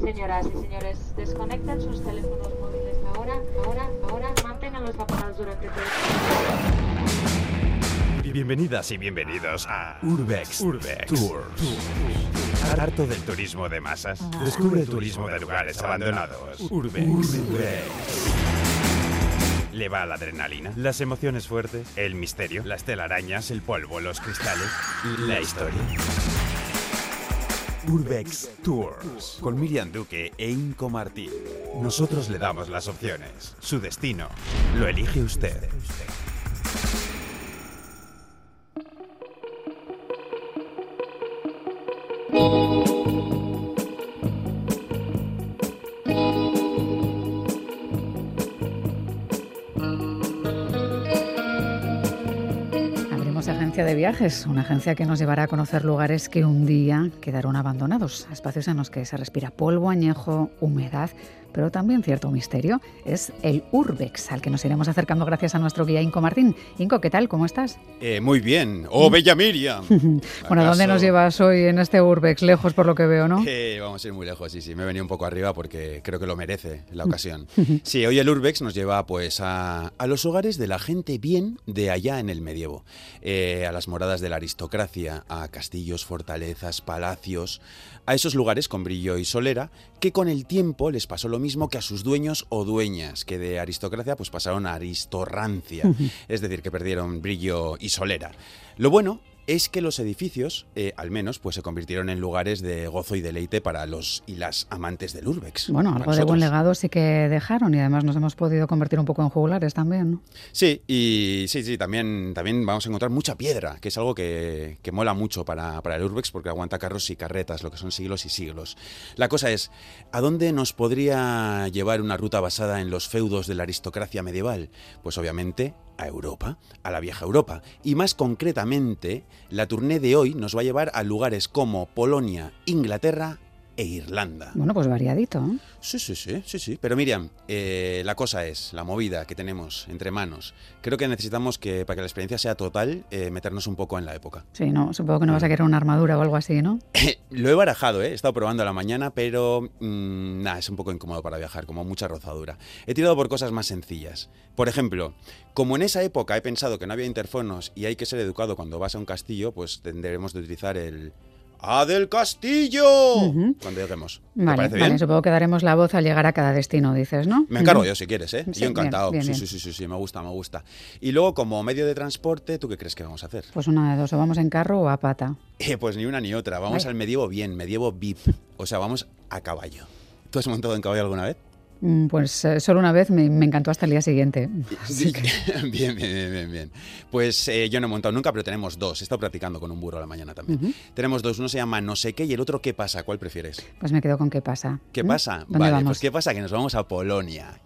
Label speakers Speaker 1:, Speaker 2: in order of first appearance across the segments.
Speaker 1: Señoras y señores, desconecten sus teléfonos móviles ahora, ahora, ahora. Manténganlos apagados durante todo el
Speaker 2: Bienvenidas y bienvenidos a Urbex, Urbex Tours. Harto del turismo de masas. Descubre el turismo de lugares abandonados. Urbex. Le va la adrenalina, las emociones fuertes, el misterio, las telarañas, el polvo, los cristales, la historia. Urbex Tours con Miriam Duque e Inco Martín. Nosotros le damos las opciones. Su destino lo elige usted.
Speaker 3: Viajes, una agencia que nos llevará a conocer lugares que un día quedaron abandonados, espacios en los que se respira polvo, añejo, humedad, pero también cierto misterio. Es el Urbex, al que nos iremos acercando gracias a nuestro guía Inco Martín. Inco, ¿qué tal? ¿Cómo estás?
Speaker 4: Eh, muy bien. ¡Oh, bella Miriam!
Speaker 3: bueno, ¿dónde
Speaker 4: ¿Acaso-
Speaker 3: nos llevas hoy en este Urbex? Lejos por lo que veo, ¿no?
Speaker 4: Eh, vamos a ir muy lejos, sí, sí. Me he venido un poco arriba porque creo que lo merece la ocasión. Sí, hoy el Urbex nos lleva pues a, a los hogares de la gente bien de allá en el medievo. Eh, a las moradas de la aristocracia, a castillos, fortalezas, palacios, a esos lugares con brillo y solera que con el tiempo les pasó lo mismo que a sus dueños o dueñas, que de aristocracia pues pasaron a aristorrancia, es decir, que perdieron brillo y solera. Lo bueno es que los edificios, eh, al menos, pues se convirtieron en lugares de gozo y deleite para los y las amantes del urbex.
Speaker 3: Bueno, algo de buen legado sí que dejaron y además nos hemos podido convertir un poco en jugulares también, ¿no?
Speaker 4: Sí, y sí, sí, también, también vamos a encontrar mucha piedra, que es algo que, que mola mucho para, para el urbex porque aguanta carros y carretas, lo que son siglos y siglos. La cosa es, ¿a dónde nos podría llevar una ruta basada en los feudos de la aristocracia medieval? Pues obviamente a Europa, a la vieja Europa. Y más concretamente, la tournée de hoy nos va a llevar a lugares como Polonia, Inglaterra e Irlanda.
Speaker 3: Bueno, pues variadito. ¿eh?
Speaker 4: Sí, sí, sí, sí, sí. Pero Miriam, eh, la cosa es, la movida que tenemos entre manos. Creo que necesitamos que, para que la experiencia sea total, eh, meternos un poco en la época.
Speaker 3: Sí, no, supongo que no vas a querer una armadura o algo así, ¿no?
Speaker 4: Lo he barajado, ¿eh? he estado probando a la mañana, pero mm, nada, es un poco incómodo para viajar, como mucha rozadura. He tirado por cosas más sencillas. Por ejemplo, como en esa época he pensado que no había interfonos y hay que ser educado cuando vas a un castillo, pues tendremos de utilizar el ¡A del castillo! Cuando lleguemos. ¿Te
Speaker 3: Vale, supongo que daremos la voz al llegar a cada destino, dices, ¿no?
Speaker 4: Me encargo yo si quieres, ¿eh?
Speaker 3: Sí,
Speaker 4: yo encantado.
Speaker 3: bien,
Speaker 4: sí,
Speaker 3: bien.
Speaker 4: sí, sí, sí, sí, me gusta, me gusta. Y luego, como medio de transporte, ¿tú qué crees que vamos a hacer?
Speaker 3: Pues una de dos, o vamos en carro o a pata.
Speaker 4: Eh, pues ni una ni otra. Vamos
Speaker 3: Ay.
Speaker 4: al medievo bien, medievo VIP. O sea, vamos a caballo. ¿Tú has montado en caballo alguna vez?
Speaker 3: Mm, Pues eh, solo una vez me, me encantó hasta el día siguiente.
Speaker 4: Sí. bien, bien, bien, bien, bien. Pues eh, yo no he montado nunca, pero tenemos dos. He estado practicando con un burro a la mañana también. Tenemos dos. Uno se llama no sé qué y el otro qué pasa. ¿Cuál prefieres?
Speaker 3: Pues me quedo con qué pasa.
Speaker 4: ¿Qué pasa?
Speaker 3: ¿Dónde
Speaker 4: vale,
Speaker 3: vamos?
Speaker 4: pues qué pasa que nos vamos a Polonia.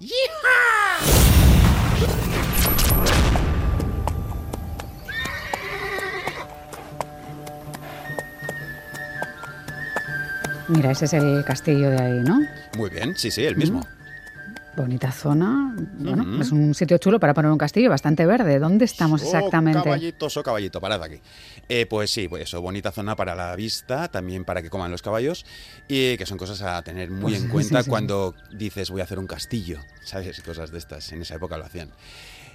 Speaker 3: Mira, ese es el castillo de ahí, ¿no?
Speaker 4: Muy bien, sí, sí, el mismo.
Speaker 3: Bonita zona. Bueno, es un sitio chulo para poner un castillo, bastante verde. ¿Dónde estamos exactamente?
Speaker 4: caballito, so caballito, parad aquí. Eh, pues sí, pues eso, bonita zona para la vista, también para que coman los caballos, y que son cosas a tener muy
Speaker 3: Pues
Speaker 4: en cuenta
Speaker 3: sí, sí.
Speaker 4: cuando dices voy a hacer un castillo, ¿sabes? Cosas de estas, en esa época lo hacían.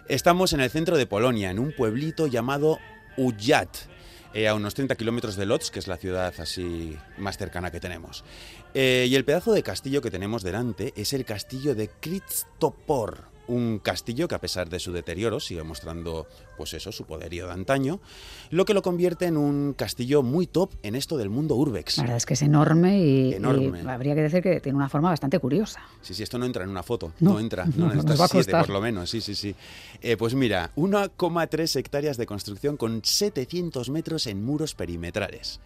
Speaker 4: Estamos en el centro de Polonia, en un pueblito llamado Ujat, eh, a unos 30 kilómetros de Lodz, que es la ciudad así más cercana que tenemos. Eh, y el pedazo de castillo que tenemos delante es el castillo de Kristopor, un castillo que a pesar de su deterioro sigue mostrando, pues eso, su poderío de antaño, lo que lo convierte en un castillo muy top en esto del mundo urbex.
Speaker 3: La verdad es que es enorme y,
Speaker 4: Enorme.
Speaker 3: y habría que decir que tiene una forma bastante curiosa.
Speaker 4: Sí, sí, esto no entra en una foto,
Speaker 3: No,
Speaker 4: no, entra,
Speaker 3: no,
Speaker 4: no,
Speaker 3: nos
Speaker 4: necesitas
Speaker 3: va a
Speaker 4: siete por lo menos, sí, sí, sí. Eh, pues mira, 1,3 hectáreas de construcción con 700 metros en muros perimetrales.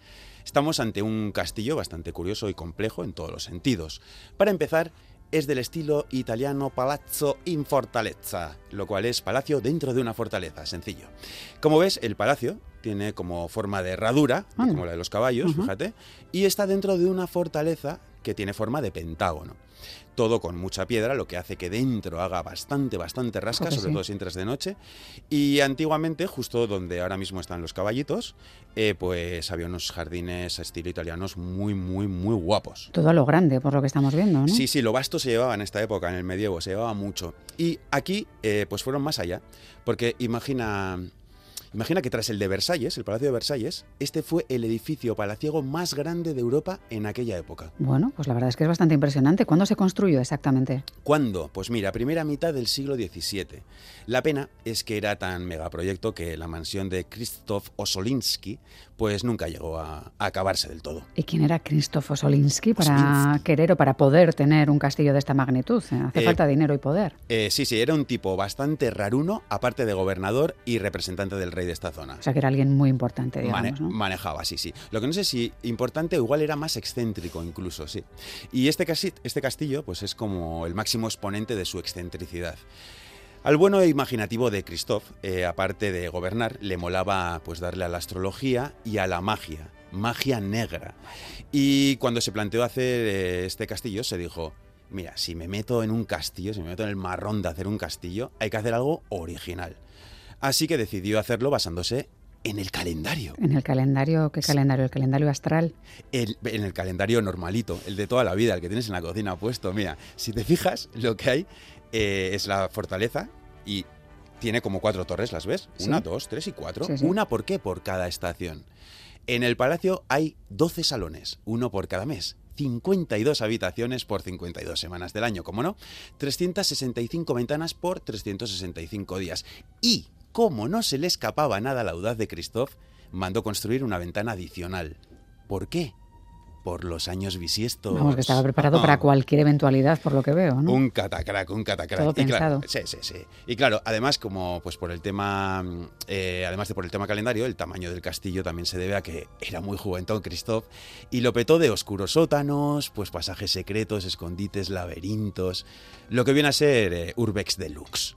Speaker 4: Estamos ante un castillo bastante curioso y complejo en todos los sentidos. Para empezar, es del estilo italiano Palazzo in Fortalezza, lo cual es palacio dentro de una fortaleza, sencillo. Como ves, el palacio tiene como forma de herradura, como la de los caballos, fíjate, y está dentro de una fortaleza que tiene forma de pentágono todo con mucha piedra, lo que hace que dentro haga bastante, bastante rasca, sobre todo si entras de noche. Y antiguamente, justo donde ahora mismo están los caballitos, eh, pues había unos jardines estilo italianos muy, muy, muy guapos.
Speaker 3: Todo a lo grande, por lo que estamos viendo, ¿no?
Speaker 4: Sí, sí, lo vasto se llevaba en esta época, en el medievo, se llevaba mucho. Y aquí, eh, pues fueron más allá, porque imagina Imagina que tras el de Versalles, el Palacio de Versalles, este fue el edificio palaciego más grande de Europa en aquella época.
Speaker 3: Bueno, pues la verdad es que es bastante impresionante. ¿Cuándo se construyó exactamente?
Speaker 4: ¿Cuándo? Pues mira, primera mitad del siglo XVII. La pena es que era tan megaproyecto que la mansión de Krzysztof Osolinsky pues nunca llegó a, acabarse del todo.
Speaker 3: ¿Y quién era Krzysztof Osolinsky para querer o para poder tener un castillo de esta magnitud? Hace eh, falta dinero y poder.
Speaker 4: Eh, sí, sí, era un tipo bastante raruno, aparte de gobernador y representante del rey de esta zona.
Speaker 3: O sea, que era alguien muy importante, digamos,
Speaker 4: Manejaba, sí, sí. Lo que no sé si importante o igual era más excéntrico incluso, sí. Y este, este castillo, pues es como el máximo exponente de su excentricidad. Al bueno e imaginativo de Christophe, eh, aparte de gobernar, le molaba pues darle a la astrología y a la magia, magia negra. Y cuando se planteó hacer eh, este castillo, se dijo, mira, si me meto en un castillo, si me meto en el marrón de hacer un castillo, hay que hacer algo original. Así que decidió hacerlo basándose en el calendario.
Speaker 3: ¿En el calendario? ¿Qué calendario? ¿El calendario astral?
Speaker 4: en el calendario normalito, el de toda la vida, el que tienes en la cocina puesto. Mira, si te fijas, lo que hay eh, es la fortaleza y tiene como cuatro torres, ¿las ves? Una, dos, tres y cuatro. Una, ¿por qué? Por cada estación. En el palacio hay 12 salones, uno por cada mes. 52 habitaciones por 52 semanas del año, como no, 365 ventanas por 365 días. Y, como no se le escapaba nada a la audaz de Christophe, mandó construir una ventana adicional. ¿Por qué? por los años bisiestos.
Speaker 3: Vamos, que estaba preparado para cualquier eventualidad, por lo que veo, ¿no?
Speaker 4: Un catacrack, un catacrack.
Speaker 3: Todo y
Speaker 4: claro, sí, sí, sí. Y claro, además, como pues por el tema, eh, además de por el tema calendario, el tamaño del castillo también se debe a que era muy juventud Christoph y lo petó de oscuros sótanos, pues pasajes secretos, escondites, laberintos, lo que viene a ser eh, Urbex Deluxe.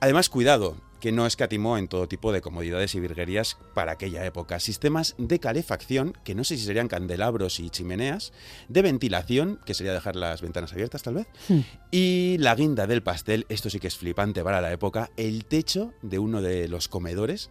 Speaker 4: Además, cuidado, que no escatimó en todo tipo de comodidades y virguerías para aquella época. Sistemas de calefacción, que no sé si serían candelabros y chimeneas, de ventilación, que sería dejar las ventanas abiertas tal vez, hmm. y la guinda del pastel, esto sí que es flipante para la época, el techo de uno de los comedores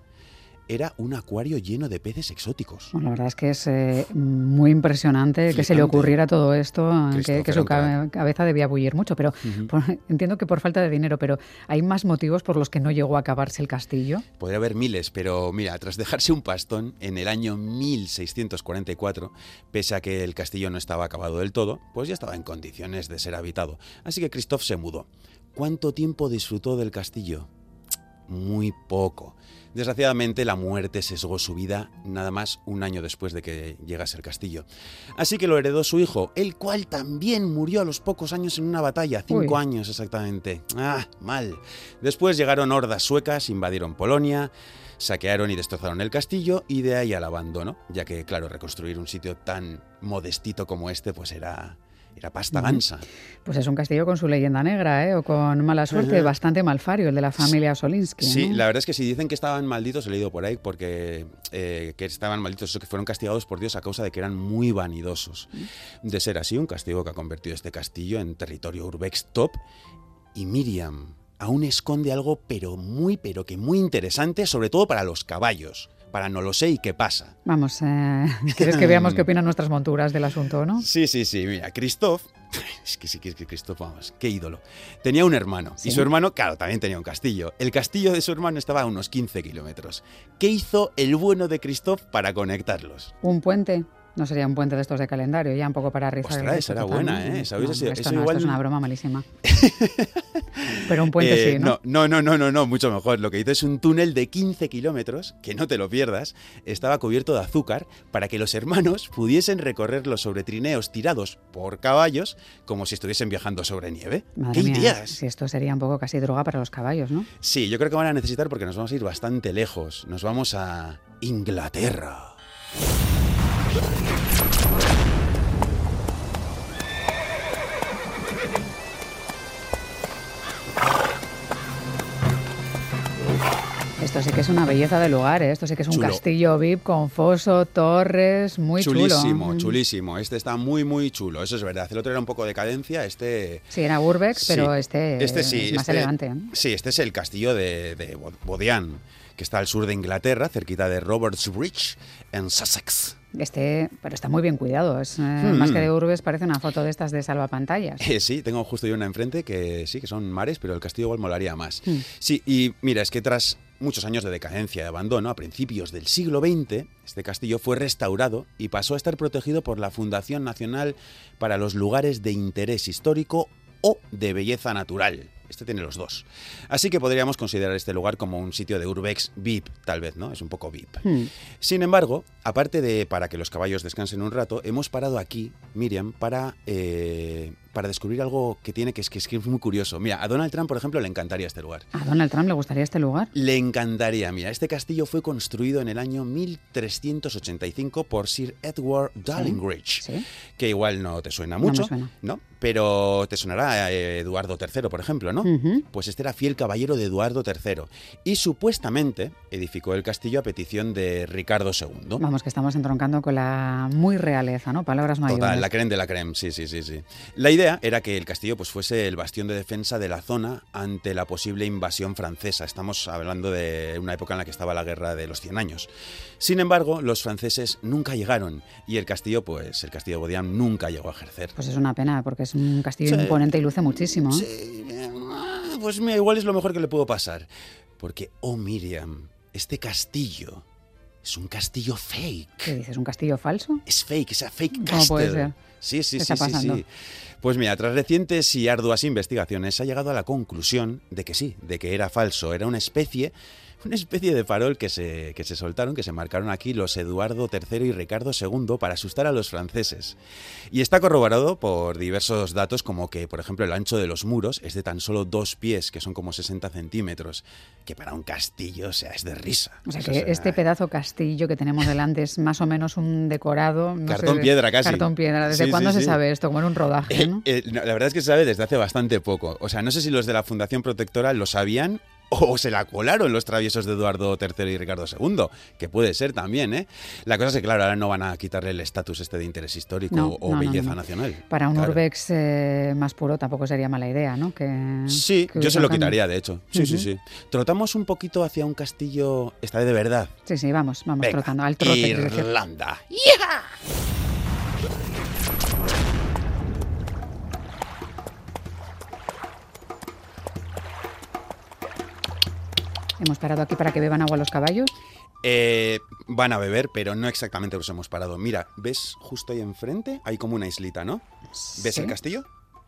Speaker 4: era un acuario lleno de peces exóticos.
Speaker 3: la verdad es que es eh, muy impresionante que se le ocurriera todo esto, que, su cabeza debía bullir mucho, pero entiendo que por falta de dinero, pero ¿hay más motivos por los que no llegó a acabarse el castillo?
Speaker 4: Podría haber miles, pero mira, tras dejarse un pastón en el año 1644, pese a que el castillo no estaba acabado del todo, pues ya estaba en condiciones de ser habitado. Así que Christoph se mudó. ¿Cuánto tiempo disfrutó del castillo? Muy poco. Desgraciadamente, la muerte sesgó su vida nada más un año después de que llegase al castillo. Así que lo heredó su hijo, el cual también murió a los pocos años en una batalla, cinco años exactamente. Ah, mal. Después llegaron hordas suecas, invadieron Polonia, saquearon y destrozaron el castillo y de ahí al abandono, ya que, claro, reconstruir un sitio tan modestito como este, pues era era pasta gansa.
Speaker 3: Pues es un castillo con su leyenda negra, ¿eh? o con mala suerte, bastante malfario, el de la familia Solinsky.
Speaker 4: Sí, la verdad es que si dicen que estaban malditos, he leído por ahí, porque eh, que estaban malditos, que fueron castigados por Dios a causa de que eran muy vanidosos. De ser así, un castigo que ha convertido este castillo en territorio urbex top. Y Miriam aún esconde algo, pero muy, pero que muy interesante, sobre todo para los caballos para no lo sé y qué pasa.
Speaker 3: Vamos, eh, ¿quieres que veamos qué opinan nuestras monturas del asunto, no?
Speaker 4: Sí, sí, sí. Mira, Christoph, es que sí, que Christoph, vamos, qué ídolo. Tenía un hermano y su hermano, claro, también tenía un castillo. El castillo de su hermano estaba a unos 15 kilómetros. ¿Qué hizo el bueno de Christoph para conectarlos?
Speaker 3: Un puente. No sería un puente de estos de calendario, ya un poco para rizar
Speaker 4: Ostras, esa era buena, ¿eh?
Speaker 3: esto, es una broma malísima. Pero un puente sí,
Speaker 4: eh, ¿no? ¿no? No, no, no, no, mucho mejor. Lo que hizo es un túnel de 15 kilómetros, que no te lo pierdas, estaba cubierto de azúcar para que los hermanos pudiesen recorrerlo sobre trineos tirados por caballos como si estuviesen viajando sobre nieve.
Speaker 3: Madre ¿Qué mía, Si esto sería un poco casi droga para los caballos, ¿no?
Speaker 4: Sí, yo creo que van a necesitar porque nos vamos a ir bastante lejos. Nos vamos a Inglaterra.
Speaker 3: Esto sí que es una belleza de lugar, ¿eh? esto sí que es un
Speaker 4: Chulo.
Speaker 3: castillo VIP con foso, torres, muy
Speaker 4: chulísimo,
Speaker 3: chulo.
Speaker 4: chulísimo. Este está muy, muy chulo, eso es verdad. El otro era un poco de cadencia, este...
Speaker 3: Sí, era Urbex,
Speaker 4: Sí.
Speaker 3: pero este,
Speaker 4: Este sí,
Speaker 3: es más
Speaker 4: este-
Speaker 3: elegante. ¿eh?
Speaker 4: Sí, este es el castillo de, de Bo- Bodian, que está al sur de Inglaterra, cerquita de Roberts Bridge, en Sussex.
Speaker 3: Este, pero está muy bien cuidado. Es, eh,
Speaker 4: Hmm.
Speaker 3: Más que de Urbes, parece una foto de estas de salvapantallas.
Speaker 4: Eh, sí, tengo justo yo una enfrente que sí, que son mares, pero el castillo igual molaría más.
Speaker 3: Hmm.
Speaker 4: Sí, y mira, es que tras muchos años de decadencia y abandono, a principios del siglo XX, este castillo fue restaurado y pasó a estar protegido por la Fundación Nacional para los Lugares de Interés Histórico o de Belleza Natural. Este tiene los dos. Así que podríamos considerar este lugar como un sitio de Urbex VIP, tal vez, ¿no? Es un poco VIP.
Speaker 3: Hmm.
Speaker 4: Sin embargo, aparte de para que los caballos descansen un rato, hemos parado aquí, Miriam, para, eh, para descubrir algo que tiene que es, que es muy curioso. Mira, a Donald Trump, por ejemplo, le encantaría este lugar.
Speaker 3: ¿A Donald Trump le gustaría este lugar?
Speaker 4: Le encantaría. Mira, este castillo fue construido en el año 1385 por Sir Edward Dallingridge,
Speaker 3: Sí.
Speaker 4: que igual no te suena
Speaker 3: No
Speaker 4: mucho,
Speaker 3: suena.
Speaker 4: ¿no? Pero te sonará eh, Eduardo III, por ejemplo, ¿no? Pues este era fiel caballero de Eduardo III y supuestamente edificó el castillo a petición de Ricardo II.
Speaker 3: Vamos, que estamos entroncando con la muy realeza, ¿no? Palabras mayores.
Speaker 4: Total, la creme de la creme, sí, sí, sí, sí. La idea era que el castillo pues, fuese el bastión de defensa de la zona ante la posible invasión francesa. Estamos hablando de una época en la que estaba la guerra de los 100 años. Sin embargo, los franceses nunca llegaron y el castillo, pues el castillo de Bodiam nunca llegó a ejercer.
Speaker 3: Pues es una pena, porque es un castillo
Speaker 4: Sí.
Speaker 3: imponente y luce muchísimo.
Speaker 4: Sí, eh, pues mira, igual es lo mejor que le puedo pasar. Porque, oh Miriam, este castillo es un castillo fake.
Speaker 3: ¿Qué dices? ¿Un castillo falso?
Speaker 4: Es fake, es a fake
Speaker 3: ¿Cómo
Speaker 4: castle.
Speaker 3: puede ser?
Speaker 4: Sí, sí,
Speaker 3: ¿Qué
Speaker 4: sí, sí, sí. Pues mira, tras recientes y arduas investigaciones, ha llegado a la conclusión de que sí, de que era falso. Era una especie, una especie de farol que se, que se soltaron, que se marcaron aquí los Eduardo III y Ricardo II para asustar a los franceses. Y está corroborado por diversos datos, como que, por ejemplo, el ancho de los muros es de tan solo dos pies, que son como 60 centímetros, que para un castillo, o sea, es de risa.
Speaker 3: O sea que
Speaker 4: es,
Speaker 3: este pedazo castillo que tenemos delante es más o menos un decorado. no
Speaker 4: Cartón
Speaker 3: sé,
Speaker 4: piedra, casi.
Speaker 3: Cartón piedra. ¿Desde
Speaker 4: Sí,
Speaker 3: cuándo
Speaker 4: sí,
Speaker 3: se
Speaker 4: sí.
Speaker 3: sabe esto? Como en un rodaje,
Speaker 4: Eh, eh, no, la verdad es que se sabe desde hace bastante poco. O sea, no sé si los de la Fundación Protectora lo sabían o se la colaron los traviesos de Eduardo III y Ricardo II, que puede ser también, ¿eh? La cosa es que, claro, ahora no van a quitarle el estatus este de interés histórico
Speaker 3: No,
Speaker 4: o
Speaker 3: no,
Speaker 4: belleza
Speaker 3: no.
Speaker 4: nacional.
Speaker 3: Para un
Speaker 4: Claro.
Speaker 3: Urbex eh, más puro tampoco sería mala idea, ¿no? Que,
Speaker 4: Sí,
Speaker 3: que
Speaker 4: yo se lo
Speaker 3: cambio.
Speaker 4: quitaría, de hecho. Sí, sí, sí. Trotamos un poquito hacia un castillo, esta vez de verdad.
Speaker 3: Sí, sí, vamos, vamos
Speaker 4: Venga,
Speaker 3: trotando. Al trote. decir. Hemos parado aquí para que beban agua los caballos.
Speaker 4: Eh, van a beber, pero no exactamente los hemos parado. Mira, ¿ves justo ahí enfrente? Hay como una islita, ¿no? ¿Ves
Speaker 3: Sí.
Speaker 4: el castillo?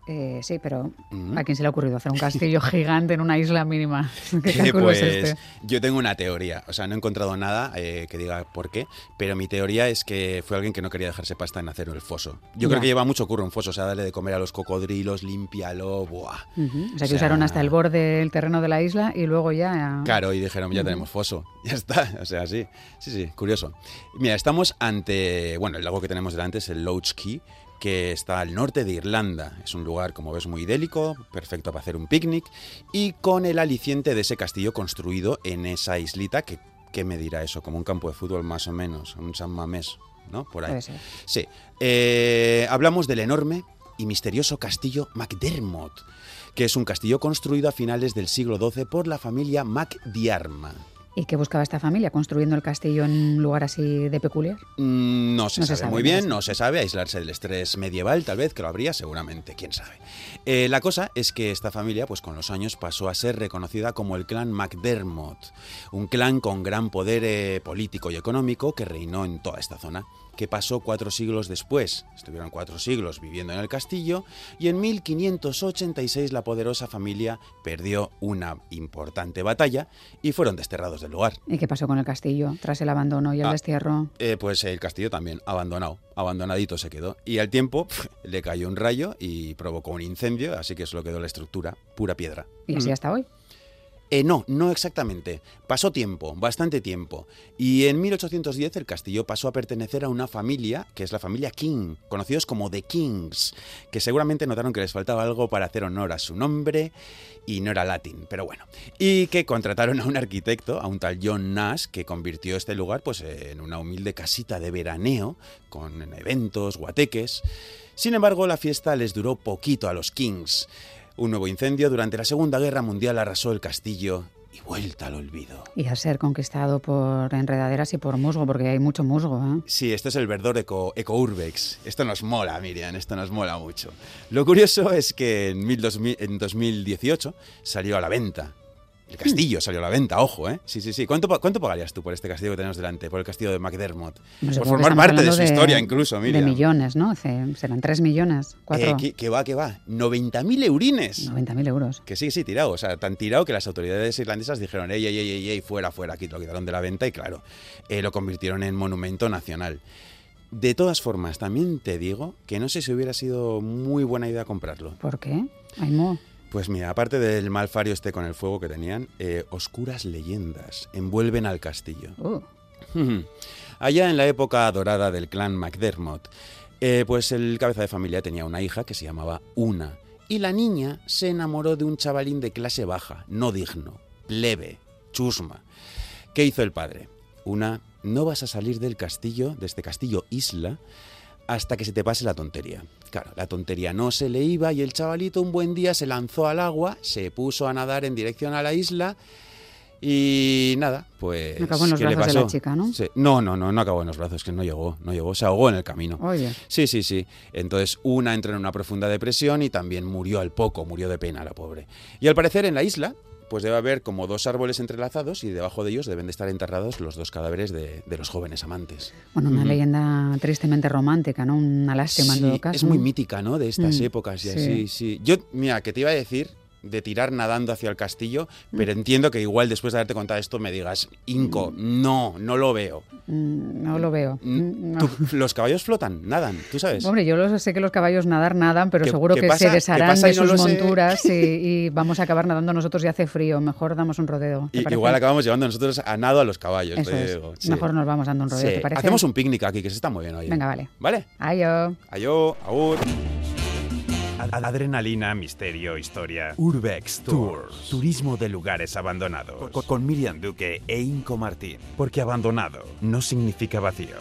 Speaker 3: Eh, sí, pero
Speaker 4: Mm.
Speaker 3: ¿a quién se le ha ocurrido hacer un castillo gigante en una isla mínima? ¿Qué
Speaker 4: Eh, pues
Speaker 3: es este?
Speaker 4: yo tengo una teoría, o sea, no he encontrado nada eh, que diga por qué, pero mi teoría es que fue alguien que no quería dejarse pasta en hacer el foso. Yo creo que lleva mucho curro un foso, o sea, darle de comer a los cocodrilos, límpialo, buah.
Speaker 3: Ujú. O sea, que
Speaker 4: o sea-
Speaker 3: usaron hasta el borde del terreno de la isla y luego ya...
Speaker 4: Claro, y dijeron, ya tenemos foso, ya está, o sea, sí, sí, sí, curioso. Mira, estamos ante, bueno, el lago que tenemos delante es el Loach Key, que está al norte de Irlanda. Es un lugar, como ves, muy idélico, perfecto para hacer un picnic, y con el aliciente de ese castillo construido en esa islita, que, ¿qué me dirá eso? Como un campo de fútbol más o menos, un San Mamés, ¿no? Por ahí. Sí. Eh, hablamos del enorme y misterioso castillo MacDermott, que es un castillo construido a finales del siglo XII por la familia MacDiarma.
Speaker 3: ¿Y qué buscaba esta familia construyendo el castillo en un lugar así de peculiar?
Speaker 4: Mm, No se
Speaker 3: No se
Speaker 4: sabe muy bien, no se sabe, aislarse del estrés medieval, tal vez, que lo habría, seguramente, quién sabe. Eh, la cosa es que esta familia, pues con los años, pasó a ser reconocida como el clan MacDermott, un clan con gran poder eh, político y económico que reinó en toda esta zona. Que pasó cuatro siglos después. Estuvieron cuatro siglos viviendo en el castillo y en 1586 la poderosa familia perdió una importante batalla y fueron desterrados del lugar.
Speaker 3: ¿Y qué pasó con el castillo tras el abandono y el
Speaker 4: Ah.
Speaker 3: destierro?
Speaker 4: Eh, pues el castillo también, abandonado, abandonadito se quedó. Y al tiempo le cayó un rayo y provocó un incendio, así que solo quedó la estructura, pura piedra.
Speaker 3: Y así
Speaker 4: Mm.
Speaker 3: hasta hoy.
Speaker 4: Eh, no, no exactamente. Pasó tiempo, bastante tiempo. Y en 1810 el castillo pasó a pertenecer a una familia, que es la familia King, conocidos como The Kings, que seguramente notaron que les faltaba algo para hacer honor a su nombre y no era latín, pero bueno. Y que contrataron a un arquitecto, a un tal John Nash, que convirtió este lugar pues, en una humilde casita de veraneo, con eventos, guateques. Sin embargo, la fiesta les duró poquito a los Kings. Un nuevo incendio durante la Segunda Guerra Mundial arrasó el castillo y vuelta al olvido.
Speaker 3: Y a ser conquistado por enredaderas y por musgo, porque hay mucho musgo. ¿eh?
Speaker 4: Sí, esto es el verdor eco, eco, Urbex. Esto nos mola, Miriam, esto nos mola mucho. Lo curioso es que en, en 2018 salió a la venta el castillo salió a la venta, ojo, ¿eh? Sí, sí, sí. ¿Cuánto, ¿Cuánto pagarías tú por este castillo que tenemos delante, por el castillo de McDermott? por formar parte de su historia, incluso, mira.
Speaker 3: De millones, ¿no? Serán 3 millones, 4.
Speaker 4: Eh, ¿qué, va, qué va? 90.000 eurines.
Speaker 3: 90.000 euros.
Speaker 4: Que sí, sí, tirado. O sea, tan tirado que las autoridades irlandesas dijeron, ey, ey, ey, ey, fuera, fuera, aquí lo quitaron de la venta y claro, eh, lo convirtieron en monumento nacional. De todas formas, también te digo que no sé si hubiera sido muy buena idea comprarlo.
Speaker 3: ¿Por qué? Ay, no.
Speaker 4: Pues mira, aparte del malfario este con el fuego que tenían, eh, oscuras leyendas envuelven al castillo.
Speaker 3: Uh.
Speaker 4: Allá en la época dorada del clan MacDermott, eh, pues el cabeza de familia tenía una hija que se llamaba Una. Y la niña se enamoró de un chavalín de clase baja, no digno, plebe, chusma. ¿Qué hizo el padre? Una, no vas a salir del castillo, de este castillo isla, hasta que se te pase la tontería. Claro, la tontería no se le iba y el chavalito un buen día se lanzó al agua, se puso a nadar en dirección a la isla y nada, pues.
Speaker 3: Acabó en los brazos de la chica, ¿no?
Speaker 4: No, no, no, no acabó en los brazos, que no llegó, no llegó, se ahogó en el camino.
Speaker 3: Oye.
Speaker 4: Sí, sí, sí. Entonces, una entró en una profunda depresión y también murió al poco, murió de pena la pobre. Y al parecer en la isla, pues debe haber como dos árboles entrelazados y debajo de ellos deben de estar enterrados los dos cadáveres de, los jóvenes amantes.
Speaker 3: Bueno, una leyenda tristemente romántica, ¿no? Una lástima en todo caso.
Speaker 4: Es muy mítica, ¿no? De estas mm, épocas y así, sí. Yo, mira, que te iba a decir de tirar nadando hacia el castillo, mm. pero entiendo que igual después de haberte contado esto me digas, Inco, mm. no, no lo veo.
Speaker 3: Mm, no lo veo.
Speaker 4: ¿Los caballos flotan? ¿Nadan? ¿Tú sabes?
Speaker 3: Hombre, yo sé que los caballos nadar nadan, pero seguro que se desharán de sus monturas y, vamos a acabar nadando nosotros y hace frío. Mejor damos un rodeo.
Speaker 4: igual acabamos llevando nosotros a nado a los caballos.
Speaker 3: Mejor nos vamos dando un rodeo, ¿te parece?
Speaker 4: Hacemos un picnic aquí, que se está muy bien hoy.
Speaker 3: Venga, vale.
Speaker 4: ¿Vale?
Speaker 3: Ayo.
Speaker 4: Ayo, aur.
Speaker 2: Adrenalina, misterio, historia. Urbex Tours. Turismo de lugares abandonados. Con, Miriam Duque e Inco Martín. Porque abandonado no significa vacío.